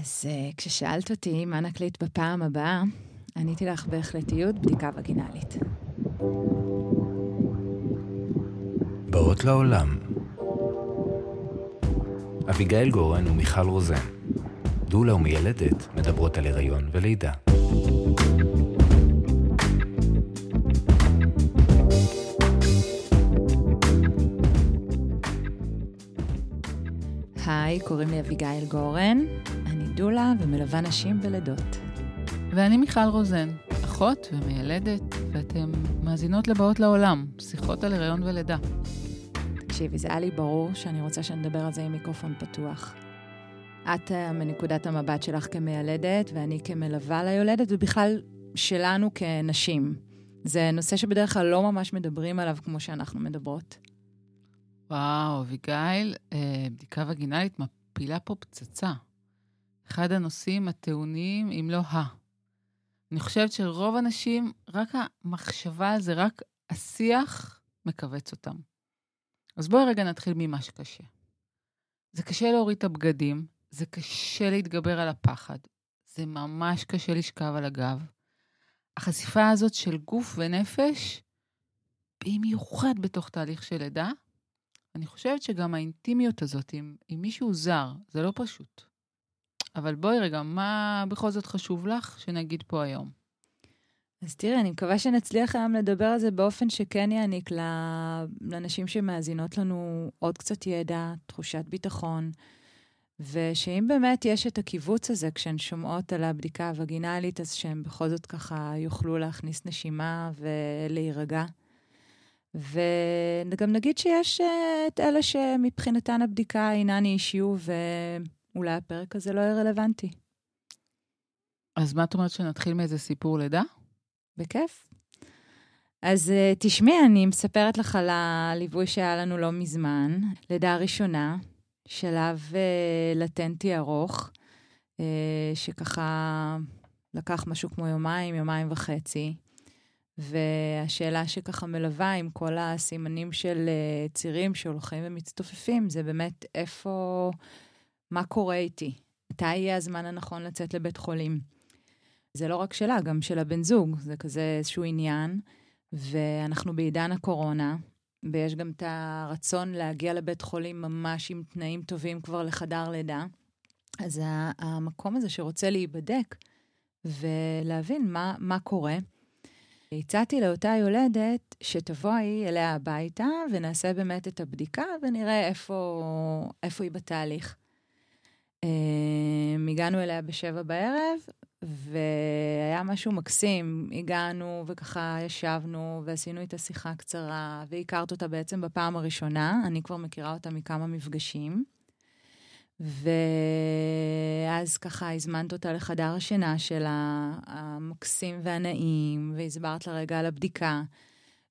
אז uh, כששאלת אותי מה נקליט בפעם הבאה, עניתי לך בהחלטיות בדיקה וגינלית. באות לעולם. אביגיל גורן ומיכל רוזן, דולה ומיילדת, מדברות על הריון ולידה. היי, קוראים לי אביגיל גורן, דולה ומלווה נשים בלידות. ואני מיכל רוזן, אחות ומיילדת, ואתם מאזינות לבאות לעולם, שיחות על הריון ולידה. תקשיבי, זה היה לי ברור שאני רוצה שנדבר על זה עם מיקרופון פתוח. את אה, מנקודת המבט שלך כמיילדת, ואני כמלווה ליולדת, ובכלל שלנו כנשים. זה נושא שבדרך כלל לא ממש מדברים עליו כמו שאנחנו מדברות. וואו, אביגיל, אה, בדיקה וגינלית מפילה פה פצצה. אחד הנושאים הטעונים, אם לא ה. אני חושבת שרוב האנשים, רק המחשבה על זה, רק השיח, מכווץ אותם. אז בואי רגע נתחיל ממה שקשה. זה קשה להוריד את הבגדים, זה קשה להתגבר על הפחד, זה ממש קשה לשכב על הגב. החשיפה הזאת של גוף ונפש, במיוחד בתוך תהליך של לידה, אני חושבת שגם האינטימיות הזאת עם, עם מישהו זר, זה לא פשוט. אבל בואי רגע, מה בכל זאת חשוב לך שנגיד פה היום? אז תראי, אני מקווה שנצליח היום לדבר על זה באופן שכן יעניק לנשים שמאזינות לנו עוד קצת ידע, תחושת ביטחון, ושאם באמת יש את הקיבוץ הזה כשהן שומעות על הבדיקה הווגינלית, אז שהן בכל זאת ככה יוכלו להכניס נשימה ולהירגע. וגם נגיד שיש אה, את אלה שמבחינתן הבדיקה אינן אישיו, ואולי הפרק הזה לא יהיה רלוונטי. אז מה את אומרת שנתחיל מאיזה סיפור לידה? בכיף. אז uh, תשמעי, אני מספרת לך על הליווי שהיה לנו לא מזמן, לידה ראשונה, שלב uh, לטנטי ארוך, uh, שככה לקח משהו כמו יומיים, יומיים וחצי. והשאלה שככה מלווה עם כל הסימנים של uh, צירים שהולכים ומצטופפים, זה באמת איפה, מה קורה איתי? מתי יהיה הזמן הנכון לצאת לבית חולים? זה לא רק שלה, גם של הבן זוג, זה כזה איזשהו עניין. ואנחנו בעידן הקורונה, ויש גם את הרצון להגיע לבית חולים ממש עם תנאים טובים כבר לחדר לידה. אז המקום הזה שרוצה להיבדק ולהבין מה, מה קורה, הצעתי לאותה יולדת שתבואי אליה הביתה ונעשה באמת את הבדיקה ונראה איפה, איפה היא בתהליך. Um, הגענו אליה בשבע בערב, והיה משהו מקסים. הגענו וככה ישבנו ועשינו איתה שיחה קצרה, והכרת אותה בעצם בפעם הראשונה, אני כבר מכירה אותה מכמה מפגשים. ואז ככה הזמנת אותה לחדר השינה שלה, המקסים והנעים, והסברת לה רגע על הבדיקה.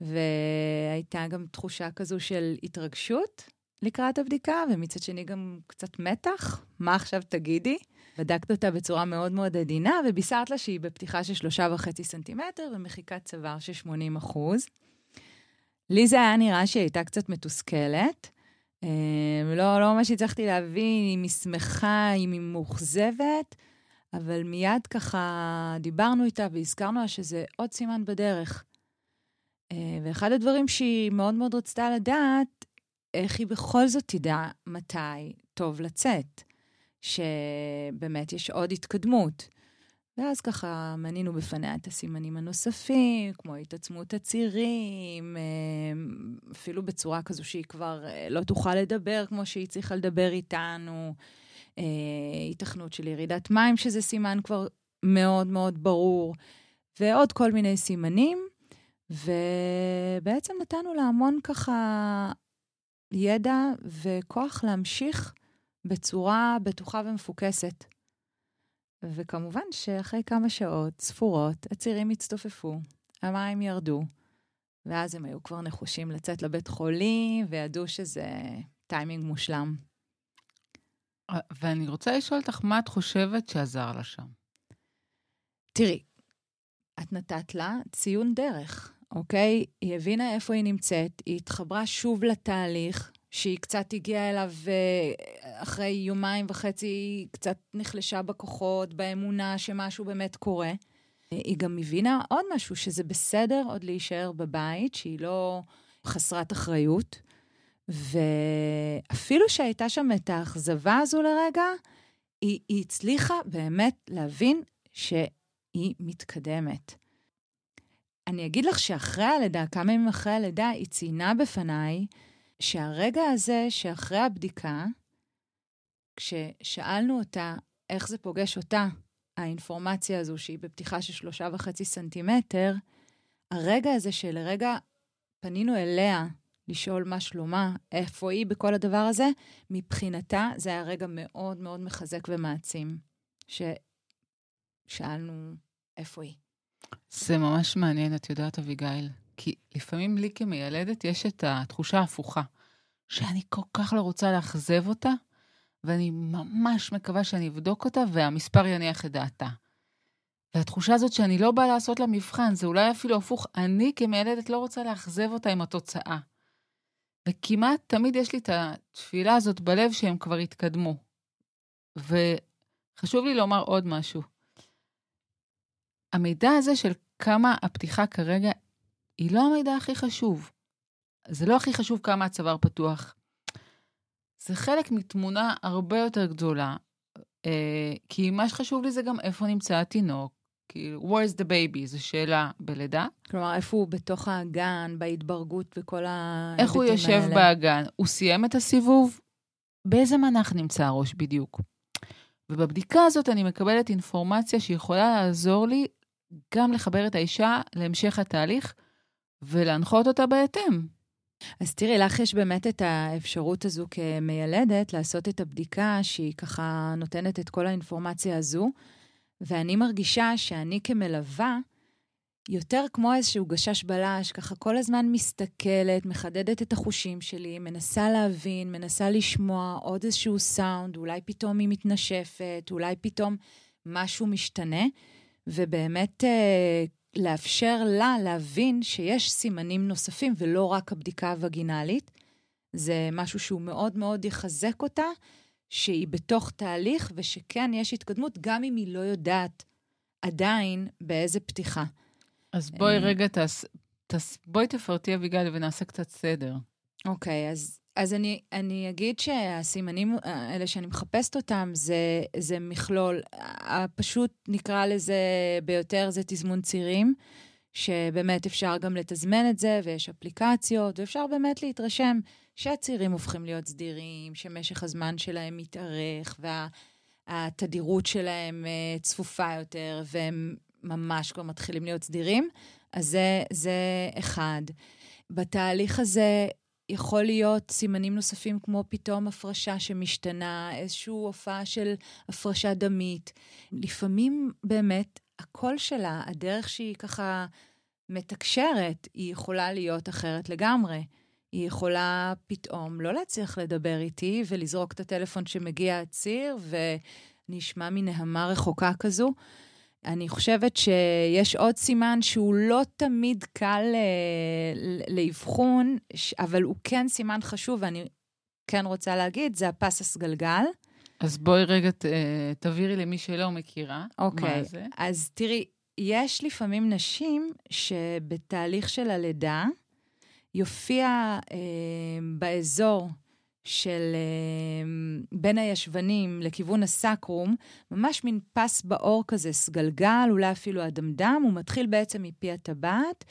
והייתה גם תחושה כזו של התרגשות לקראת הבדיקה, ומצד שני גם קצת מתח, מה עכשיו תגידי? בדקת אותה בצורה מאוד מאוד עדינה, ובישרת לה שהיא בפתיחה של שלושה וחצי סנטימטר ומחיקת צוואר של 80 אחוז. לי זה היה נראה שהיא הייתה קצת מתוסכלת. אה, לא, לא ממש הצלחתי להבין אם היא שמחה, אם היא מאוכזבת, אבל מיד ככה דיברנו איתה והזכרנו לה שזה עוד סימן בדרך. אה, ואחד הדברים שהיא מאוד מאוד רצתה לדעת, איך היא בכל זאת תדע מתי טוב לצאת. שבאמת יש עוד התקדמות. ואז ככה מנינו בפניה את הסימנים הנוספים, כמו התעצמות הצירים, אמ, אפילו בצורה כזו שהיא כבר אה, לא תוכל לדבר כמו שהיא צריכה לדבר איתנו, אה, של ירידת מים, שזה סימן כבר מאוד מאוד ברור, ועוד כל מיני סימנים. ובעצם נתנו לה המון ככה ידע וכוח להמשיך בצורה בטוחה ומפוקסת. וכמובן שאחרי כמה שעות ספורות, הצירים הצטופפו, המים ירדו, ואז הם היו כבר נחושים לצאת לבית חולים, וידעו שזה טיימינג מושלם. ואני רוצה לשאול אותך, מה את חושבת שעזר לה שם? תראי, את נתת לה ציון דרך, אוקיי? היא הבינה איפה היא נמצאת, היא התחברה שוב לתהליך, שהיא קצת הגיעה אליו אה, אחרי יומיים וחצי, היא קצת נחלשה בכוחות, באמונה שמשהו באמת קורה. היא גם הבינה עוד משהו, שזה בסדר עוד להישאר בבית, שהיא לא חסרת אחריות. ואפילו שהייתה שם את האכזבה הזו לרגע, היא, היא הצליחה באמת להבין שהיא מתקדמת. אני אגיד לך שאחרי הלידה, כמה ימים אחרי הלידה, היא ציינה בפניי שהרגע הזה שאחרי הבדיקה, כששאלנו אותה איך זה פוגש אותה, האינפורמציה הזו שהיא בפתיחה של שלושה וחצי סנטימטר, הרגע הזה שלרגע פנינו אליה לשאול מה שלומה, איפה היא בכל הדבר הזה, מבחינתה זה היה רגע מאוד מאוד מחזק ומעצים, ששאלנו איפה היא. זה ממש מעניין, את יודעת, אביגיל. כי לפעמים לי כמיילדת יש את התחושה ההפוכה, שאני כל כך לא רוצה לאכזב אותה, ואני ממש מקווה שאני אבדוק אותה והמספר יניח את דעתה. והתחושה הזאת שאני לא באה לעשות לה מבחן, זה אולי אפילו הפוך, אני כמיילדת לא רוצה לאכזב אותה עם התוצאה. וכמעט תמיד יש לי את התפילה הזאת בלב שהם כבר התקדמו. וחשוב לי לומר עוד משהו. המידע הזה של כמה הפתיחה כרגע היא לא המידע הכי חשוב. זה לא הכי חשוב כמה הצוואר פתוח. זה חלק מתמונה הרבה יותר גדולה, אה, כי מה שחשוב לי זה גם איפה נמצא התינוק. כאילו, where's the baby? זו שאלה בלידה. כלומר, איפה הוא בתוך האגן, בהתברגות וכל ההיבטים האלה? איך הוא יושב באגן? הוא סיים את הסיבוב? באיזה מנח נמצא הראש בדיוק? ובבדיקה הזאת אני מקבלת אינפורמציה שיכולה לעזור לי גם לחבר את האישה להמשך התהליך ולהנחות אותה בהתאם. אז תראי, לך יש באמת את האפשרות הזו כמיילדת לעשות את הבדיקה שהיא ככה נותנת את כל האינפורמציה הזו, ואני מרגישה שאני כמלווה, יותר כמו איזשהו גשש בלש, ככה כל הזמן מסתכלת, מחדדת את החושים שלי, מנסה להבין, מנסה לשמוע עוד איזשהו סאונד, אולי פתאום היא מתנשפת, אולי פתאום משהו משתנה, ובאמת אה, לאפשר לה להבין שיש סימנים נוספים ולא רק הבדיקה הווגינלית. זה משהו שהוא מאוד מאוד יחזק אותה, שהיא בתוך תהליך ושכן יש התקדמות, גם אם היא לא יודעת עדיין באיזה פתיחה. אז בואי אה, רגע, תס, תס, בואי תפרטי אביגל ונעשה קצת סדר. אוקיי, אז, אז אני, אני אגיד שהסימנים האלה שאני מחפשת אותם זה, זה מכלול, פשוט נקרא לזה ביותר, זה תזמון צירים, שבאמת אפשר גם לתזמן את זה, ויש אפליקציות, ואפשר באמת להתרשם שהצירים הופכים להיות סדירים, שמשך הזמן שלהם מתארך, והתדירות שלהם אה, צפופה יותר, והם ממש כבר מתחילים להיות סדירים. אז זה, זה אחד. בתהליך הזה יכול להיות סימנים נוספים כמו פתאום הפרשה שמשתנה, איזושהי הופעה של הפרשה דמית. לפעמים באמת הקול שלה, הדרך שהיא ככה מתקשרת, היא יכולה להיות אחרת לגמרי. היא יכולה פתאום לא להצליח לדבר איתי ולזרוק את הטלפון שמגיע הציר ונשמע מנהמה רחוקה כזו. אני חושבת שיש עוד סימן שהוא לא תמיד קל אה, לאבחון, אבל הוא כן סימן חשוב, ואני כן רוצה להגיד, זה הפס הסגלגל. אז בואי רגע ת, אה, תבהירי למי שלא מכירה אוקיי, מה זה. אז תראי, יש לפעמים נשים שבתהליך של הלידה יופיע אה, באזור של אה, בין הישבנים לכיוון הסקרום, ממש מין פס בעור כזה, סגלגל, אולי אפילו אדמדם, הוא מתחיל בעצם מפי הטבעת,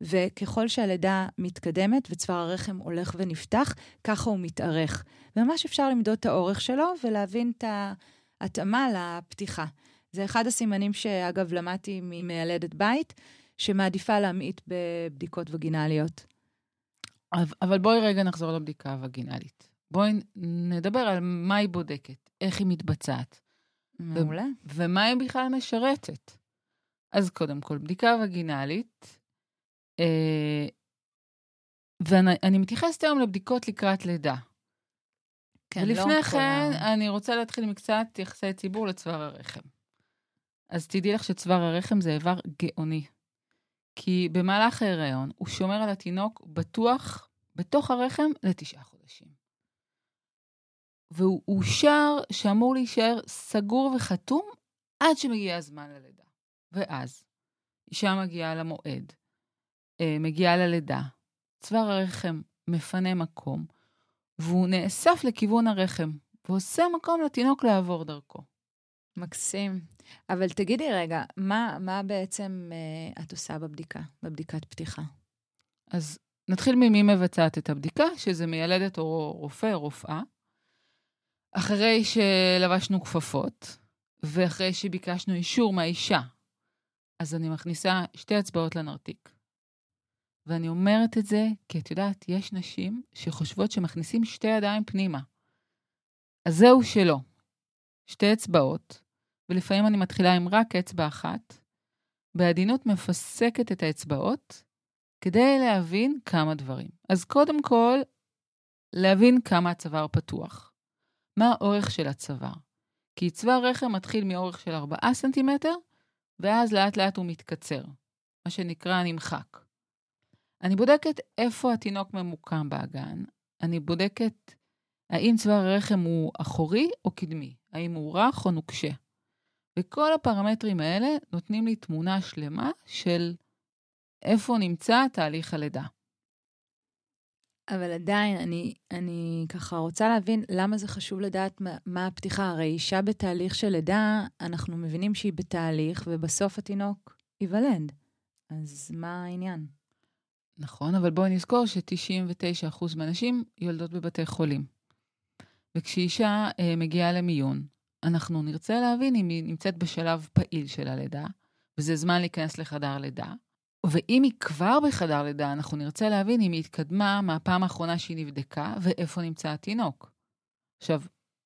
וככל שהלידה מתקדמת וצוואר הרחם הולך ונפתח, ככה הוא מתארך. וממש אפשר למדוד את האורך שלו ולהבין את ההתאמה לפתיחה. זה אחד הסימנים שאגב למדתי ממיילדת בית, שמעדיפה להמעיט בבדיקות וגינליות. אבל בואי רגע נחזור לבדיקה הווגינלית. בואי נדבר על מה היא בודקת, איך היא מתבצעת. מעולה. ומה היא בכלל משרתת. אז קודם כל, בדיקה וגינלית, אה, ואני מתייחסת היום לבדיקות לקראת לידה. כן, לא ולפני לא כן, כל... אני רוצה להתחיל מקצת יחסי ציבור לצוואר הרחם. אז תדעי לך שצוואר הרחם זה איבר גאוני. כי במהלך ההיריון הוא שומר על התינוק בטוח בתוך הרחם לתשעה חודשים. והוא אושר שאמור להישאר סגור וחתום עד שמגיע הזמן ללידה. ואז, אישה מגיעה למועד, אה, מגיעה ללידה, צוואר הרחם מפנה מקום, והוא נאסף לכיוון הרחם, ועושה מקום לתינוק לעבור דרכו. מקסים. אבל תגידי רגע, מה, מה בעצם uh, את עושה בבדיקה, בבדיקת פתיחה? אז נתחיל ממי מבצעת את הבדיקה, שזה מיילדת או רופא רופאה. אחרי שלבשנו כפפות, ואחרי שביקשנו אישור מהאישה, אז אני מכניסה שתי אצבעות לנרתיק. ואני אומרת את זה כי את יודעת, יש נשים שחושבות שמכניסים שתי ידיים פנימה. אז זהו שלא. שתי אצבעות, ולפעמים אני מתחילה עם רק אצבע אחת, בעדינות מפסקת את האצבעות כדי להבין כמה דברים. אז קודם כל, להבין כמה הצוואר פתוח. מה האורך של הצוואר? כי צוואר רחם מתחיל מאורך של 4 סנטימטר, ואז לאט לאט הוא מתקצר, מה שנקרא נמחק. אני בודקת איפה התינוק ממוקם באגן, אני בודקת האם צוואר הרחם הוא אחורי או קדמי, האם הוא רך או נוקשה. וכל הפרמטרים האלה נותנים לי תמונה שלמה של איפה נמצא תהליך הלידה. אבל עדיין, אני, אני ככה רוצה להבין למה זה חשוב לדעת מה, מה הפתיחה. הרי אישה בתהליך של לידה, אנחנו מבינים שהיא בתהליך, ובסוף התינוק ייוולד. אז מה העניין? נכון, אבל בואי נזכור ש-99% מהנשים יולדות בבתי חולים. וכשאישה אה, מגיעה למיון, אנחנו נרצה להבין אם היא נמצאת בשלב פעיל של הלידה, וזה זמן להיכנס לחדר לידה, ואם היא כבר בחדר לידה, אנחנו נרצה להבין אם היא התקדמה מהפעם האחרונה שהיא נבדקה, ואיפה נמצא התינוק. עכשיו,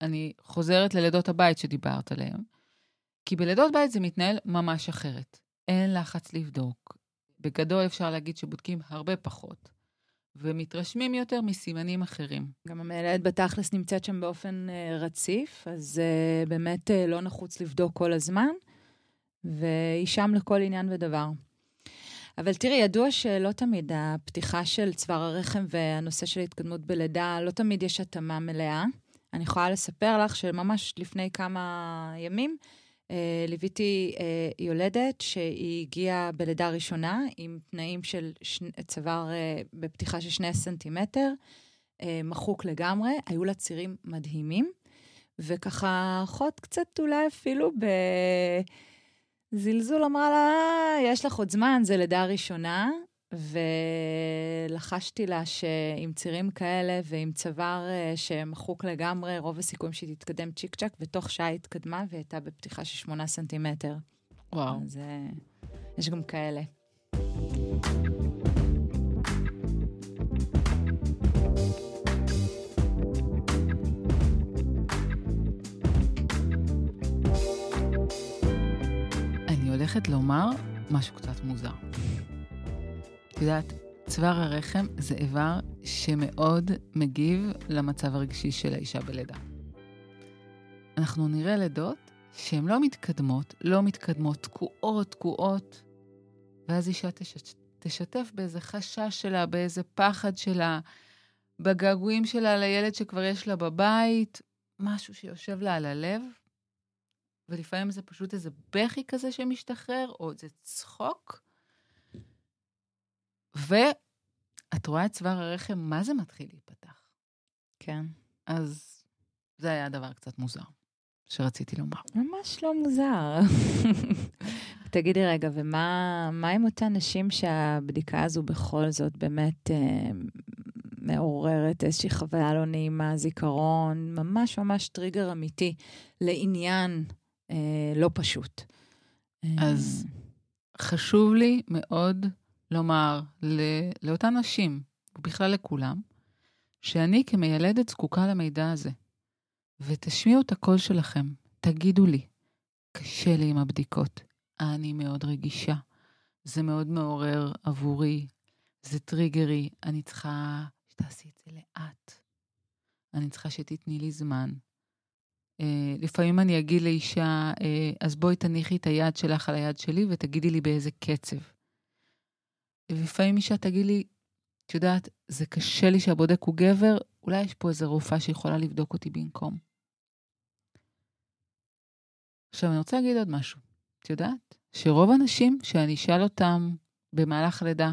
אני חוזרת ללידות הבית שדיברת עליהן, כי בלידות בית זה מתנהל ממש אחרת. אין לחץ לבדוק. בגדול אפשר להגיד שבודקים הרבה פחות, ומתרשמים יותר מסימנים אחרים. גם המילדת בתכלס נמצאת שם באופן uh, רציף, אז uh, באמת uh, לא נחוץ לבדוק כל הזמן, והיא שם לכל עניין ודבר. אבל תראי, ידוע שלא תמיד הפתיחה של צוואר הרחם והנושא של התקדמות בלידה, לא תמיד יש התאמה מלאה. אני יכולה לספר לך שממש לפני כמה ימים אה, ליוויתי אה, יולדת שהיא הגיעה בלידה ראשונה עם תנאים של שני, צוואר אה, בפתיחה של שני סנטימטר, אה, מחוק לגמרי, היו לה צירים מדהימים, וככה אחות קצת אולי אפילו ב... זלזול אמרה לה, יש לך עוד זמן, זה לידה ראשונה, ולחשתי לה שעם צירים כאלה ועם צוואר אה, שמחוק לגמרי, רוב הסיכויים שהיא תתקדם צ'יק צ'אק, ותוך שעה היא התקדמה והיא הייתה בפתיחה של שמונה סנטימטר. וואו. אז אה, יש גם כאלה. הולכת לומר משהו קצת מוזר. את יודעת, צוואר הרחם זה איבר שמאוד מגיב למצב הרגשי של האישה בלידה. אנחנו נראה לידות שהן לא מתקדמות, לא מתקדמות, תקועות, תקועות, ואז אישה תש... תשתף באיזה חשש שלה, באיזה פחד שלה, בגעגועים שלה לילד שכבר יש לה בבית, משהו שיושב לה על הלב, ולפעמים זה פשוט איזה בכי כזה שמשתחרר, או איזה צחוק. ואת רואה את צוואר הרחם, מה זה מתחיל להיפתח? כן. אז זה היה דבר קצת מוזר שרציתי לומר. ממש לא מוזר. תגידי רגע, ומה עם אותן נשים שהבדיקה הזו בכל זאת באמת אה, מעוררת איזושהי חוויה לא נעימה, זיכרון, ממש ממש טריגר אמיתי לעניין לא פשוט. אז אה, חשוב לי מאוד לומר לאותן נשים, ובכלל לכולם, שאני כמיילדת זקוקה למידע הזה. ותשמיעו את הקול שלכם, תגידו לי, קשה לי עם הבדיקות, אני מאוד רגישה, זה מאוד מעורר עבורי, זה טריגרי, אני צריכה שתעשי את זה לאט. אני צריכה שתתני לי זמן. אה, לפעמים אני אגיד לאישה, אה, אז בואי תניחי את היד שלך על היד שלי ותגידי לי באיזה קצב. ולפעמים אישה תגיד לי, את יודעת, זה קשה לי שהבודק הוא גבר, אולי יש פה איזו רופאה שיכולה לבדוק אותי במקום. עכשיו, אני רוצה להגיד עוד משהו. את יודעת שרוב האנשים שאני אשאל אותם במהלך לידה,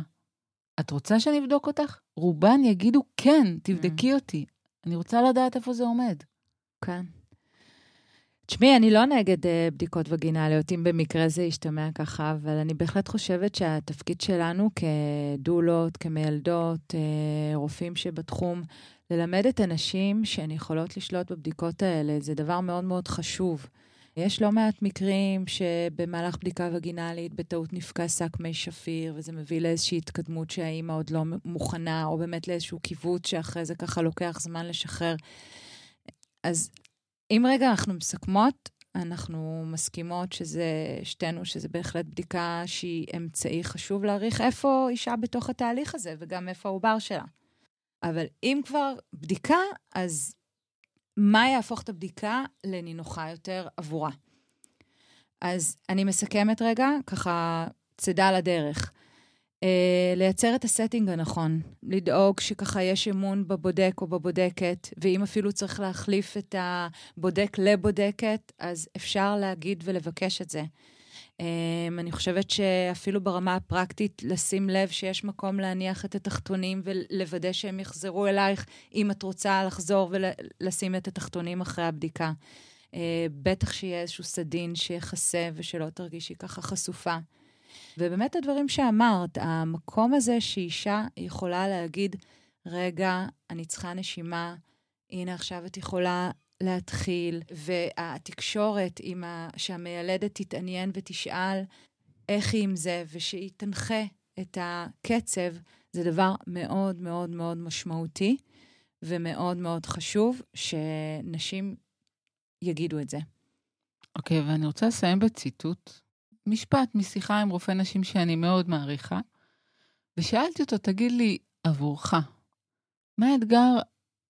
את רוצה שאני אבדוק אותך? רובן יגידו, כן, תבדקי mm. אותי. אני רוצה לדעת איפה זה עומד. כן. תשמעי, אני לא נגד uh, בדיקות וגינליות, אם במקרה זה ישתמע ככה, אבל אני בהחלט חושבת שהתפקיד שלנו כדולות, כמיילדות, uh, רופאים שבתחום, ללמד את הנשים שהן יכולות לשלוט בבדיקות האלה, זה דבר מאוד מאוד חשוב. יש לא מעט מקרים שבמהלך בדיקה וגינלית בטעות נפקע שק מי שפיר, וזה מביא לאיזושהי התקדמות שהאימא עוד לא מוכנה, או באמת לאיזשהו קיווץ שאחרי זה ככה לוקח זמן לשחרר. אז אם רגע אנחנו מסכמות, אנחנו מסכימות שזה, שתינו, שזה בהחלט בדיקה שהיא אמצעי חשוב להעריך איפה אישה בתוך התהליך הזה, וגם איפה העובר שלה. אבל אם כבר בדיקה, אז מה יהפוך את הבדיקה לנינוחה יותר עבורה? אז אני מסכמת רגע, ככה צידה לדרך. אה, לייצר את הסטינג הנכון, לדאוג שככה יש אמון בבודק או בבודקת, ואם אפילו צריך להחליף את הבודק לבודקת, אז אפשר להגיד ולבקש את זה. אה, אני חושבת שאפילו ברמה הפרקטית, לשים לב שיש מקום להניח את התחתונים ולוודא שהם יחזרו אלייך, אם את רוצה לחזור ולשים את התחתונים אחרי הבדיקה. אה, בטח שיהיה איזשהו סדין שיחסה ושלא תרגישי ככה חשופה. ובאמת הדברים שאמרת, המקום הזה שאישה יכולה להגיד, רגע, אני צריכה נשימה, הנה עכשיו את יכולה להתחיל, והתקשורת עם ה... שהמיילדת תתעניין ותשאל איך היא עם זה, ושהיא תנחה את הקצב, זה דבר מאוד מאוד מאוד משמעותי ומאוד מאוד חשוב שנשים יגידו את זה. אוקיי, okay, ואני רוצה לסיים בציטוט משפט משיחה עם רופא נשים שאני מאוד מעריכה, ושאלתי אותו, תגיד לי, עבורך, מה האתגר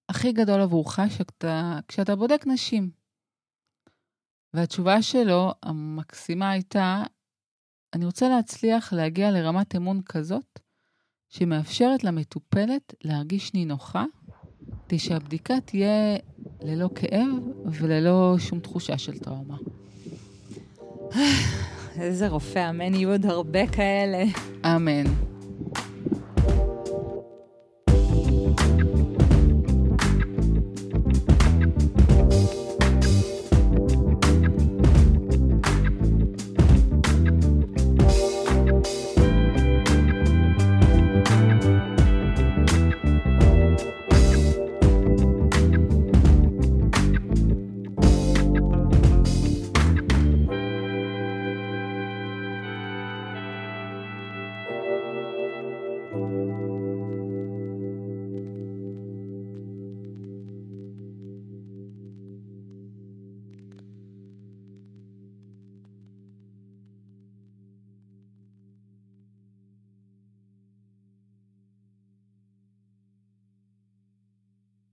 הכי גדול עבורך שאתה, כשאתה בודק נשים? והתשובה שלו, המקסימה הייתה, אני רוצה להצליח להגיע לרמת אמון כזאת, שמאפשרת למטופלת להרגיש נינוחה, כדי שהבדיקה תהיה ללא כאב וללא שום תחושה של טראומה. איזה רופא, אמן יהיו עוד הרבה כאלה. אמן.